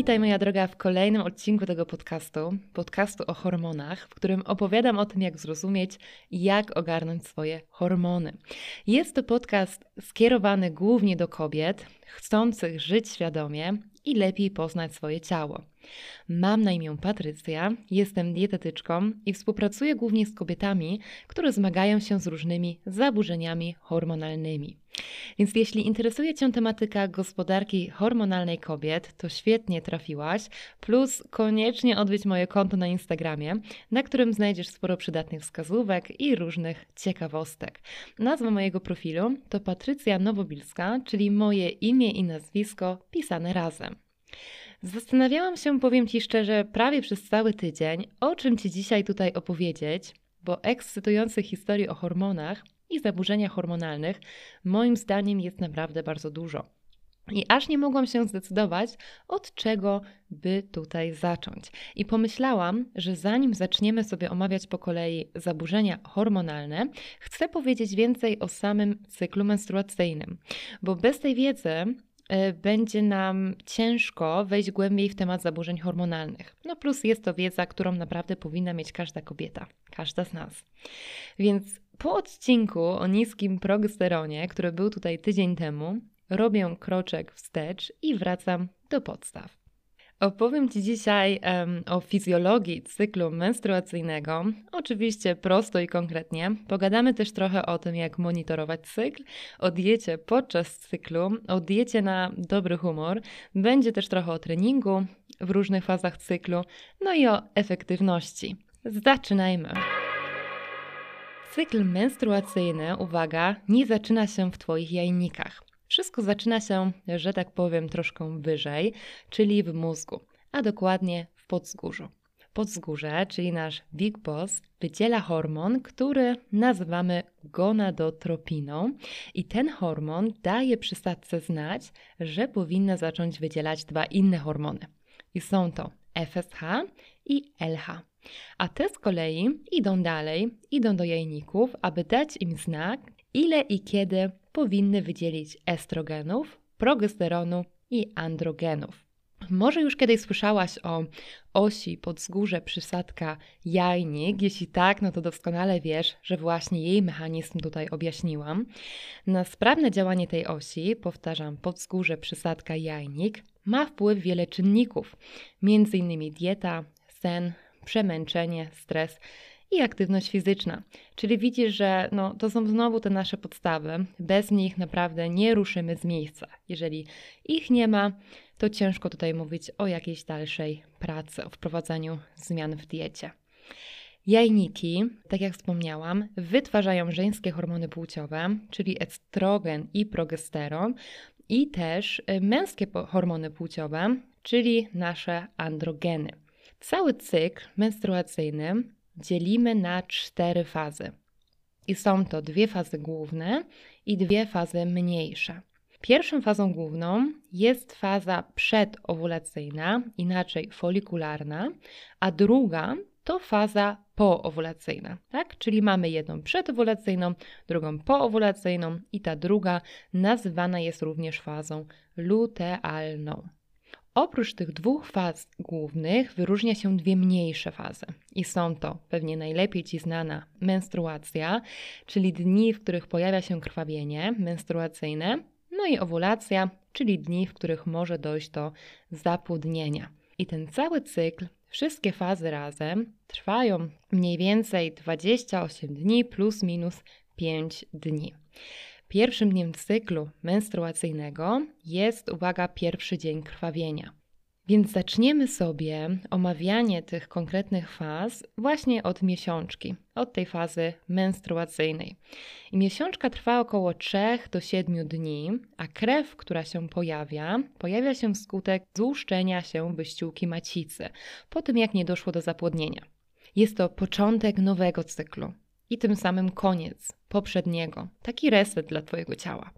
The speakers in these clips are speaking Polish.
Witaj moja droga w kolejnym odcinku tego podcastu, podcastu o hormonach, w którym opowiadam o tym, jak zrozumieć, jak ogarnąć swoje hormony. Jest to podcast skierowany głównie do kobiet chcących żyć świadomie i lepiej poznać swoje ciało. Mam na imię Patrycja, jestem dietetyczką i współpracuję głównie z kobietami, które zmagają się z różnymi zaburzeniami hormonalnymi. Więc jeśli interesuje Cię tematyka gospodarki hormonalnej kobiet, to świetnie trafiłaś. Plus koniecznie odwiedź moje konto na Instagramie, na którym znajdziesz sporo przydatnych wskazówek i różnych ciekawostek. Nazwa mojego profilu to Patrycja Nowobilska, czyli moje imię i nazwisko pisane razem. Zastanawiałam się, powiem Ci szczerze, prawie przez cały tydzień, o czym Ci dzisiaj tutaj opowiedzieć, bo ekscytujących historii o hormonach i zaburzeniach hormonalnych moim zdaniem jest naprawdę bardzo dużo. I aż nie mogłam się zdecydować, od czego by tutaj zacząć. I pomyślałam, że zanim zaczniemy sobie omawiać po kolei zaburzenia hormonalne, chcę powiedzieć więcej o samym cyklu menstruacyjnym, bo bez tej wiedzy E, będzie nam ciężko wejść głębiej w temat zaburzeń hormonalnych. No plus jest to wiedza, którą naprawdę powinna mieć każda kobieta, każda z nas. Więc po odcinku o niskim progesteronie, który był tutaj tydzień temu, robię kroczek wstecz i wracam do podstaw. Opowiem Ci dzisiaj um, o fizjologii cyklu menstruacyjnego, oczywiście prosto i konkretnie. Pogadamy też trochę o tym, jak monitorować cykl, o diecie podczas cyklu, o diecie na dobry humor. Będzie też trochę o treningu w różnych fazach cyklu, no i o efektywności. Zaczynajmy! Cykl menstruacyjny, uwaga, nie zaczyna się w Twoich jajnikach. Wszystko zaczyna się, że tak powiem, troszkę wyżej, czyli w mózgu, a dokładnie w podzgórzu. Podzgórze, czyli nasz Big Boss, wydziela hormon, który nazywamy gonadotropiną i ten hormon daje przysadce znać, że powinna zacząć wydzielać dwa inne hormony. I są to FSH i LH. A te z kolei idą dalej, idą do jajników, aby dać im znak, ile i kiedy powinny wydzielić estrogenów, progesteronu i androgenów. Może już kiedyś słyszałaś o osi podzgórze przysadka jajnik. Jeśli tak, no to doskonale wiesz, że właśnie jej mechanizm tutaj objaśniłam. Na sprawne działanie tej osi, powtarzam, podzgórze przysadka jajnik, ma wpływ wiele czynników, m.in. dieta, sen, przemęczenie, stres i aktywność fizyczna. Czyli widzisz, że no, to są znowu te nasze podstawy. Bez nich naprawdę nie ruszymy z miejsca. Jeżeli ich nie ma, to ciężko tutaj mówić o jakiejś dalszej pracy, o wprowadzaniu zmian w diecie. Jajniki, tak jak wspomniałam, wytwarzają żeńskie hormony płciowe, czyli estrogen i progesteron, i też y, męskie hormony płciowe, czyli nasze androgeny. Cały cykl menstruacyjny dzielimy na cztery fazy. I są to dwie fazy główne i dwie fazy mniejsze. Pierwszą fazą główną jest faza przedowulacyjna, inaczej folikularna, a druga to faza poowulacyjna, tak? Czyli mamy jedną przedowulacyjną, drugą poowulacyjną i ta druga nazywana jest również fazą lutealną. Oprócz tych dwóch faz głównych wyróżnia się dwie mniejsze fazy. I są to pewnie najlepiej Ci znana menstruacja, czyli dni, w których pojawia się krwawienie menstruacyjne, no i owulacja, czyli dni, w których może dojść do zapłodnienia. I ten cały cykl, wszystkie fazy razem trwają mniej więcej 28 dni plus minus 5 dni. Pierwszym dniem cyklu menstruacyjnego jest, uwaga, pierwszy dzień krwawienia. Więc zaczniemy sobie omawianie tych konkretnych faz właśnie od miesiączki, od tej fazy menstruacyjnej. I miesiączka trwa około 3 do 7 dni, a krew, która się pojawia, pojawia się wskutek złuszczenia się wyściółki macicy, po tym jak nie doszło do zapłodnienia. Jest to początek nowego cyklu i tym samym koniec poprzedniego, taki reset dla Twojego ciała.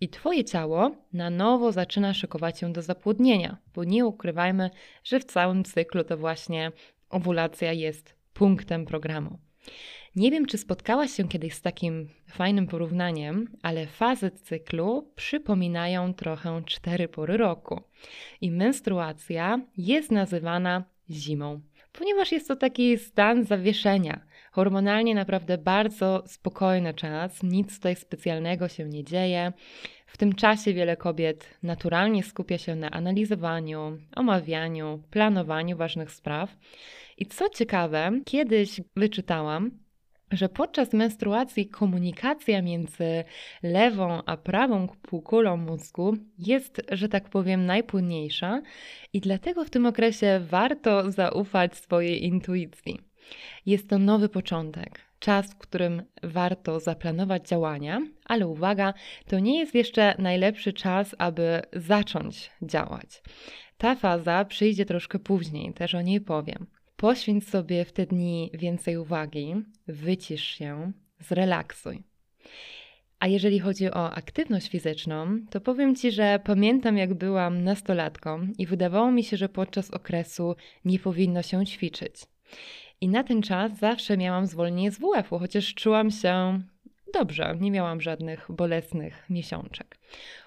I Twoje ciało na nowo zaczyna szykować się do zapłodnienia, bo nie ukrywajmy, że w całym cyklu to właśnie owulacja jest punktem programu. Nie wiem, czy spotkałaś się kiedyś z takim fajnym porównaniem, ale fazy cyklu przypominają trochę cztery pory roku. I menstruacja jest nazywana zimą, ponieważ jest to taki stan zawieszenia. Hormonalnie naprawdę bardzo spokojny czas, nic tutaj specjalnego się nie dzieje. W tym czasie wiele kobiet naturalnie skupia się na analizowaniu, omawianiu, planowaniu ważnych spraw. I co ciekawe, kiedyś wyczytałam, że podczas menstruacji komunikacja między lewą a prawą półkulą mózgu jest, że tak powiem, najpłynniejsza i dlatego w tym okresie warto zaufać swojej intuicji. Jest to nowy początek, czas, w którym warto zaplanować działania, ale uwaga, to nie jest jeszcze najlepszy czas, aby zacząć działać. Ta faza przyjdzie troszkę później, też o niej powiem. Poświęć sobie w te dni więcej uwagi, wycisz się, zrelaksuj. A jeżeli chodzi o aktywność fizyczną, to powiem Ci, że pamiętam jak byłam nastolatką i wydawało mi się, że podczas okresu nie powinno się ćwiczyć. I na ten czas zawsze miałam zwolnienie z WF-u, chociaż czułam się dobrze, nie miałam żadnych bolesnych miesiączek.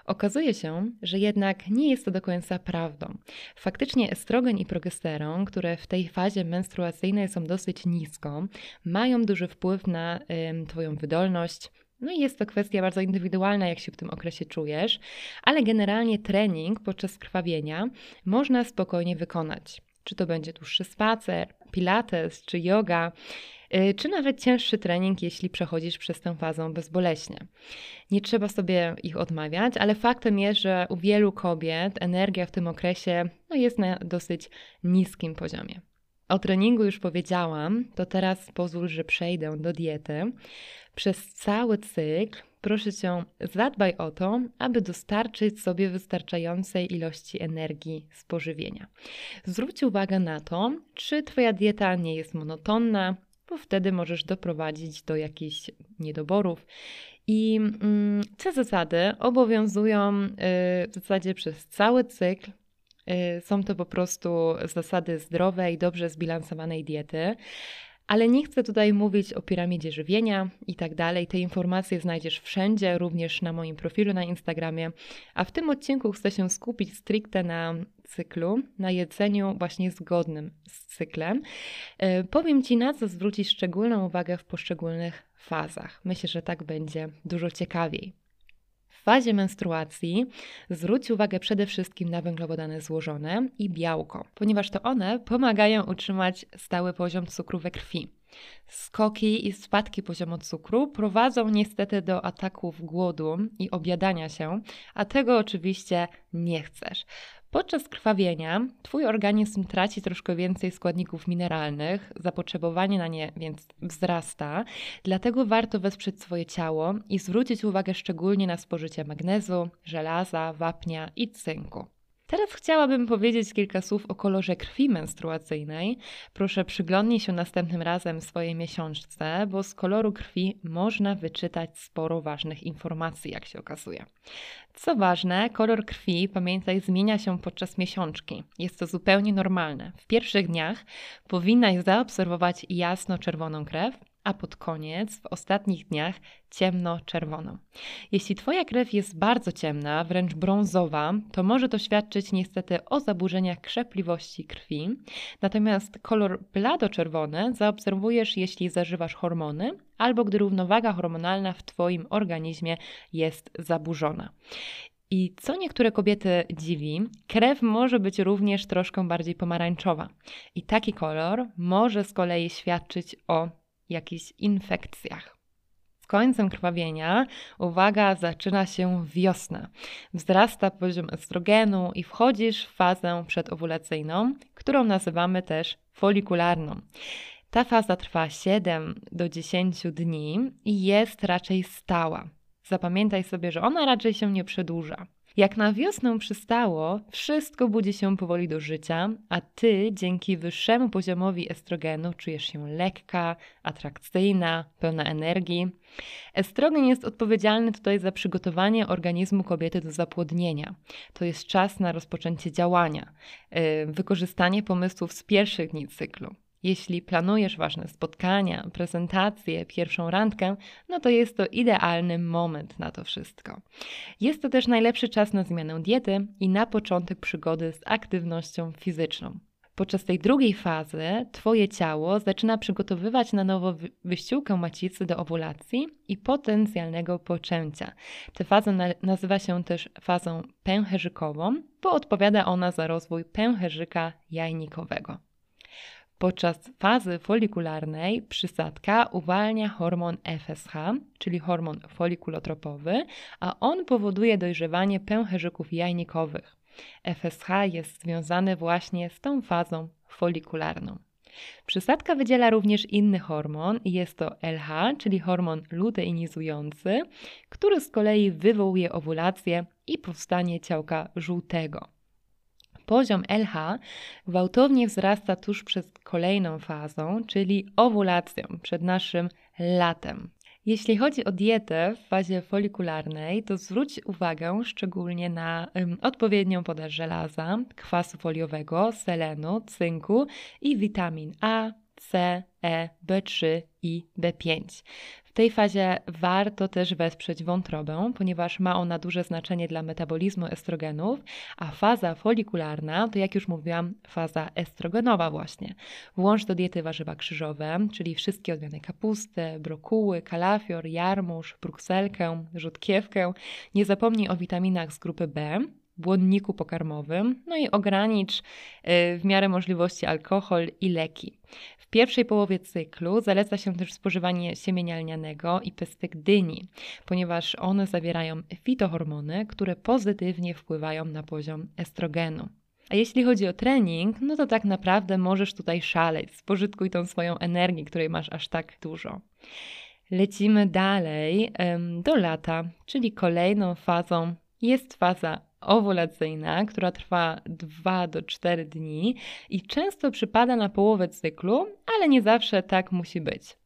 Okazuje się, że jednak nie jest to do końca prawdą. Faktycznie estrogen i progesteron, które w tej fazie menstruacyjnej są dosyć nisko, mają duży wpływ na y, Twoją wydolność, no i jest to kwestia bardzo indywidualna, jak się w tym okresie czujesz, ale generalnie trening podczas krwawienia można spokojnie wykonać. Czy to będzie dłuższy spacer, pilates czy yoga, y, czy nawet cięższy trening, jeśli przechodzisz przez tę fazę bezboleśnie. Nie trzeba sobie ich odmawiać, ale faktem jest, że u wielu kobiet energia w tym okresie no, jest na dosyć niskim poziomie. O treningu już powiedziałam, to teraz pozwól, że przejdę do diety. Przez cały cykl proszę cię, zadbaj o to, aby dostarczyć sobie wystarczającej ilości energii z pożywienia. Zwróć uwagę na to, czy Twoja dieta nie jest monotonna, bo wtedy możesz doprowadzić do jakichś niedoborów. I mm, te zasady obowiązują y, w zasadzie przez cały cykl. Y, są to po prostu zasady zdrowej, dobrze zbilansowanej diety. Ale nie chcę tutaj mówić o piramidzie żywienia i tak dalej. Te informacje znajdziesz wszędzie, również na moim profilu na Instagramie. A w tym odcinku chcę się skupić stricte na cyklu, na jedzeniu właśnie zgodnym z cyklem. E, powiem Ci, na co zwrócić szczególną uwagę w poszczególnych fazach. Myślę, że tak będzie dużo ciekawiej. W fazie menstruacji zwróć uwagę przede wszystkim na węglowodany złożone i białko, ponieważ to one pomagają utrzymać stały poziom cukru we krwi. Skoki i spadki poziomu cukru prowadzą niestety do ataków głodu i objadania się, a tego oczywiście nie chcesz. Podczas krwawienia Twój organizm traci troszkę więcej składników mineralnych, zapotrzebowanie na nie więc wzrasta, dlatego warto wesprzeć swoje ciało i zwrócić uwagę szczególnie na spożycie magnezu, żelaza, wapnia i cynku. Teraz chciałabym powiedzieć kilka słów o kolorze krwi menstruacyjnej. Proszę przyglądnij się następnym razem swojej miesiączce, bo z koloru krwi można wyczytać sporo ważnych informacji, jak się okazuje. Co ważne, kolor krwi, pamiętaj, zmienia się podczas miesiączki. Jest to zupełnie normalne. W pierwszych dniach powinnaś zaobserwować jasno-czerwoną krew, a pod koniec, w ostatnich dniach, ciemno-czerwoną. Jeśli Twoja krew jest bardzo ciemna, wręcz brązowa, to może to świadczyć niestety o zaburzeniach krzepliwości krwi. Natomiast kolor blado-czerwony zaobserwujesz, jeśli zażywasz hormony albo gdy równowaga hormonalna w Twoim organizmie jest zaburzona. I co niektóre kobiety dziwi, krew może być również troszkę bardziej pomarańczowa. I taki kolor może z kolei świadczyć o jakichś infekcjach. Końcem krwawienia, uwaga, zaczyna się wiosna. Wzrasta poziom estrogenu i wchodzisz w fazę przedowulacyjną, którą nazywamy też folikularną. Ta faza trwa 7 do 10 dni i jest raczej stała. Zapamiętaj sobie, że ona raczej się nie przedłuża. Jak na wiosnę przystało, wszystko budzi się powoli do życia, a ty dzięki wyższemu poziomowi estrogenu czujesz się lekka, atrakcyjna, pełna energii. Estrogen jest odpowiedzialny tutaj za przygotowanie organizmu kobiety do zapłodnienia. To jest czas na rozpoczęcie działania, yy, wykorzystanie pomysłów z pierwszych dni cyklu. Jeśli planujesz ważne spotkania, prezentacje, pierwszą randkę, no to jest to idealny moment na to wszystko. Jest to też najlepszy czas na zmianę diety i na początek przygody z aktywnością fizyczną. Podczas tej drugiej fazy Twoje ciało zaczyna przygotowywać na nowo wyściółkę macicy do owulacji i potencjalnego poczęcia. Tę fazę na nazywa się też fazą pęcherzykową, bo odpowiada ona za rozwój pęcherzyka jajnikowego. Podczas fazy folikularnej przysadka uwalnia hormon FSH, czyli hormon folikulotropowy, a on powoduje dojrzewanie pęcherzyków jajnikowych. FSH jest związany właśnie z tą fazą folikularną. Przysadka wydziela również inny hormon jest to LH, czyli hormon luteinizujący, który z kolei wywołuje owulację i powstanie ciałka żółtego. Poziom LH gwałtownie wzrasta tuż przed kolejną fazą, czyli owulacją, przed naszym latem. Jeśli chodzi o dietę w fazie folikularnej, to zwróć uwagę szczególnie na um, odpowiednią podaż żelaza, kwasu foliowego, selenu, cynku i witamin A, C, E, B3 i B5 tej fazie warto też wesprzeć wątrobę, ponieważ ma ona duże znaczenie dla metabolizmu estrogenów, a faza folikularna to, jak już mówiłam, faza estrogenowa właśnie. Włącz do diety warzywa krzyżowe, czyli wszystkie odmiany kapusty, brokuły, kalafior, jarmuż, brukselkę, rzutkiewkę. Nie zapomnij o witaminach z grupy B, błonniku pokarmowym, no i ogranicz y, w miarę możliwości alkohol i leki. W pierwszej połowie cyklu zaleca się też spożywanie siemienia lnianego i pestek dyni, ponieważ one zawierają fitohormony, które pozytywnie wpływają na poziom estrogenu. A jeśli chodzi o trening, no to tak naprawdę możesz tutaj szaleć, spożytkuj tą swoją energię, której masz aż tak dużo. Lecimy dalej do lata, czyli kolejną fazą jest faza owulacyjna, która trwa 2 do 4 dni i często przypada na połowę cyklu, ale nie zawsze tak musi być.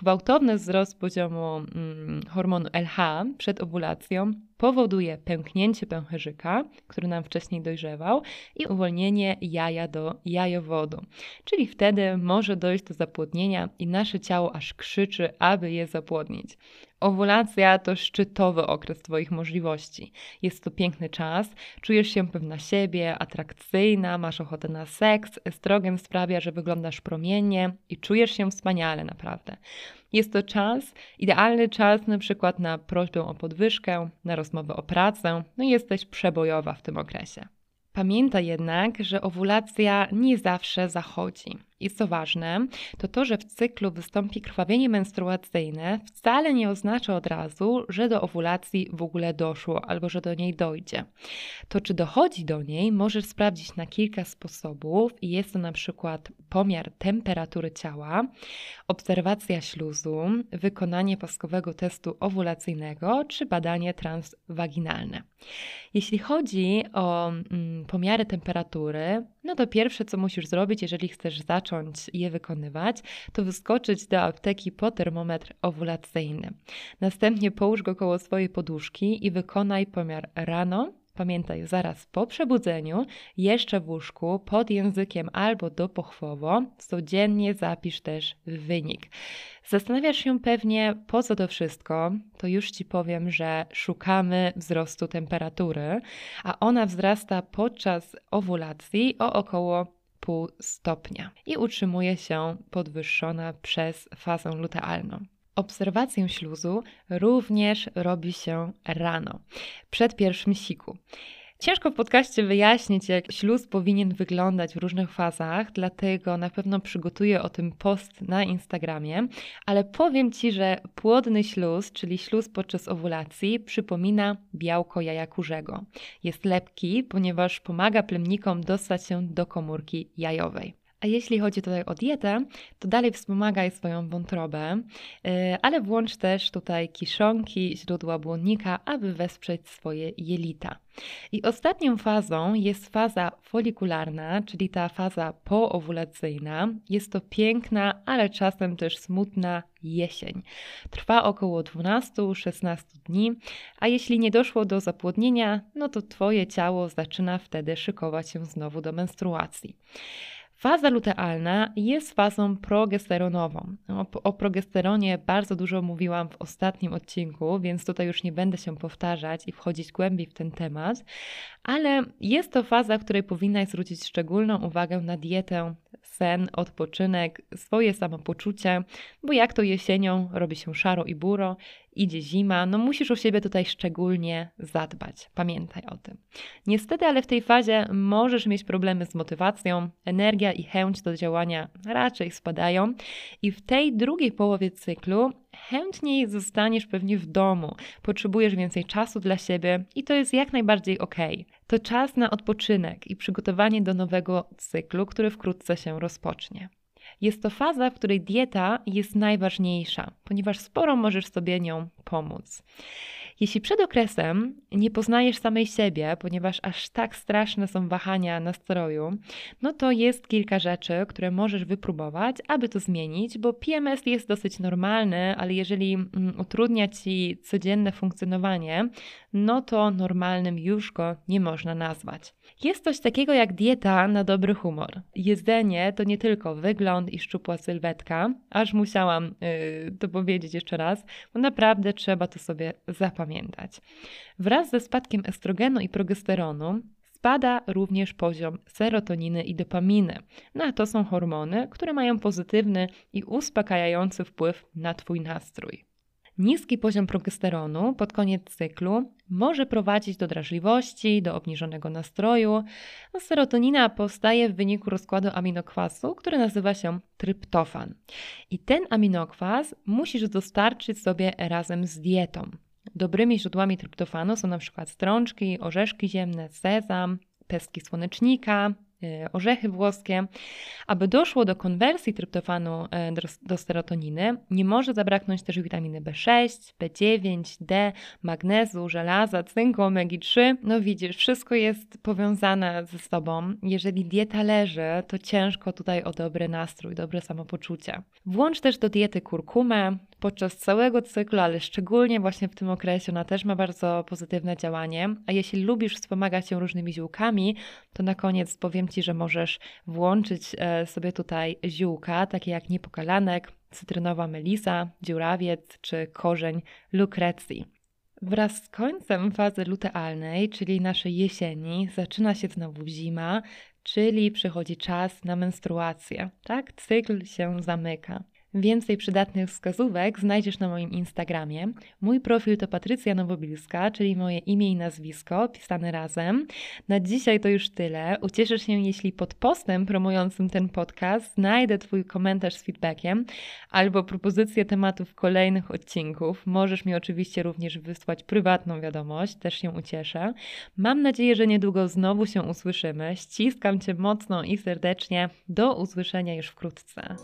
Gwałtowny wzrost poziomu mm, hormonu LH przed owulacją powoduje pęknięcie pęcherzyka, który nam wcześniej dojrzewał, i uwolnienie jaja do jajowodu. Czyli wtedy może dojść do zapłodnienia i nasze ciało aż krzyczy, aby je zapłodnić. Owulacja to szczytowy okres Twoich możliwości. Jest to piękny czas, czujesz się pewna siebie, atrakcyjna, masz ochotę na seks, estrogen sprawia, że wyglądasz promiennie i czujesz się wspaniale naprawdę. Jest to czas, idealny czas na przykład na prośbę o podwyżkę, na rozmowę o pracę, no i jesteś przebojowa w tym okresie. Pamiętaj jednak, że owulacja nie zawsze zachodzi. I co ważne, to to, że w cyklu wystąpi krwawienie menstruacyjne, wcale nie oznacza od razu, że do owulacji w ogóle doszło albo że do niej dojdzie. To, czy dochodzi do niej, możesz sprawdzić na kilka sposobów i jest to na przykład pomiar temperatury ciała, obserwacja śluzu, wykonanie paskowego testu owulacyjnego czy badanie transwaginalne. Jeśli chodzi o mm, pomiary temperatury, no to pierwsze, co musisz zrobić, jeżeli chcesz zacząć je wykonywać, to wyskoczyć do apteki po termometr owulacyjny. Następnie połóż go koło swojej poduszki i wykonaj pomiar rano, Pamiętaj, zaraz po przebudzeniu, jeszcze w łóżku, pod językiem albo dopochwowo, codziennie zapisz też wynik. Zastanawiasz się pewnie, po co to wszystko, to już Ci powiem, że szukamy wzrostu temperatury, a ona wzrasta podczas owulacji o około pół stopnia i utrzymuje się podwyższona przez fazę lutealną. Obserwację śluzu również robi się rano, przed pierwszym siku. Ciężko w podcaście wyjaśnić, jak śluz powinien wyglądać w różnych fazach, dlatego na pewno przygotuję o tym post na Instagramie, ale powiem Ci, że płodny śluz, czyli śluz podczas owulacji, przypomina białko jaja kurzego. Jest lepki, ponieważ pomaga plemnikom dostać się do komórki jajowej. A jeśli chodzi tutaj o dietę, to dalej wspomagaj swoją wątrobę, y, ale włącz też tutaj kiszonki, źródła błonnika, aby wesprzeć swoje jelita. I ostatnią fazą jest faza folikularna, czyli ta faza poowulacyjna. Jest to piękna, ale czasem też smutna jesień. Trwa około 12-16 dni, a jeśli nie doszło do zapłodnienia, no to Twoje ciało zaczyna wtedy szykować się znowu do menstruacji. Faza lutealna jest fazą progesteronową. O, o, progesteronie bardzo dużo mówiłam w ostatnim odcinku, więc tutaj już nie będę się powtarzać i wchodzić głębiej w ten temat, ale jest to faza, w której powinnaś zwrócić szczególną uwagę na dietę, sen, odpoczynek, swoje samopoczucie, bo jak to jesienią robi się szaro i buro, idzie zima, no musisz o siebie tutaj szczególnie zadbać. Pamiętaj o tym. Niestety, ale w tej fazie możesz mieć problemy z motywacją, energia i chęć do działania raczej spadają i w tej drugiej połowie cyklu chętniej zostaniesz pewnie w domu, potrzebujesz więcej czasu dla siebie i to jest jak najbardziej ok. To czas na odpoczynek i przygotowanie do nowego cyklu, który wkrótce się rozpocznie. Jest to faza, w której dieta jest najważniejsza, ponieważ sporo możesz sobie nią pomóc. Jeśli przed okresem nie poznajesz samej siebie, ponieważ aż tak straszne są wahania nastroju, no to jest kilka rzeczy, które możesz wypróbować, aby to zmienić, bo PMS jest dosyć normalny, ale jeżeli mm, utrudnia ci codzienne funkcjonowanie, no to normalnym już go nie można nazwać. Jest coś takiego jak dieta na dobry humor. Jedzenie to nie tylko wygląd i szczupła sylwetka, aż musiałam yy, to powiedzieć jeszcze raz, bo naprawdę trzeba to sobie zapamiętać. Wraz ze spadkiem estrogenu i progesteronu spada również poziom serotoniny i dopaminy. No a to są hormony, które mają pozytywny i uspokajający wpływ na Twój nastrój. Niski poziom progesteronu pod koniec cyklu może prowadzić do drażliwości, do obniżonego nastroju. No, serotonina powstaje w wyniku rozkładu aminokwasu, który nazywa się tryptofan. I ten aminokwas musisz dostarczyć sobie razem z dietą. Dobrymi źródłami tryptofanu są przykład strączki, orzeszki ziemne, sezam, pestki słonecznika, E, orzechy włoskie. Aby doszło do konwersji tryptofanu e, do serotoniny, nie może zabraknąć też witaminy B6, B9, D, magnezu, żelaza, cynku, omegi-3. No widzisz, wszystko jest powiązane ze sobą. Jeżeli dieta leży, to ciężko tutaj o dobry nastrój, dobre samopoczucie. Włącz też do diety kurkumę, podczas całego cyklu, ale szczególnie właśnie w tym okresie ona też ma bardzo pozytywne działanie. A jeśli lubisz wspomagać się różnymi ziółkami, to na koniec powiem Ci, że możesz włączyć e, sobie tutaj ziółka, takie jak niepokalanek, cytrynowa melisa, dziurawiec czy korzeń lukrecji. Wraz z końcem fazy lutealnej, czyli naszej jesieni, zaczyna się znowu zima, czyli przychodzi czas na menstruację. Tak, cykl się zamyka. Więcej przydatnych wskazówek znajdziesz na moim Instagramie. Mój profil to Patrycja Nowobilska, czyli moje imię i nazwisko pisane razem. Na dzisiaj to już tyle. Ucieszysz się, jeśli pod postem promującym ten podcast znajdę Twój komentarz z feedbackiem albo propozycję tematów kolejnych odcinków. Możesz mi oczywiście również wysłać prywatną wiadomość, też się ucieszę. Mam nadzieję, że niedługo znowu się usłyszymy. Ściskam Cię mocno i serdecznie. Do usłyszenia już wkrótce.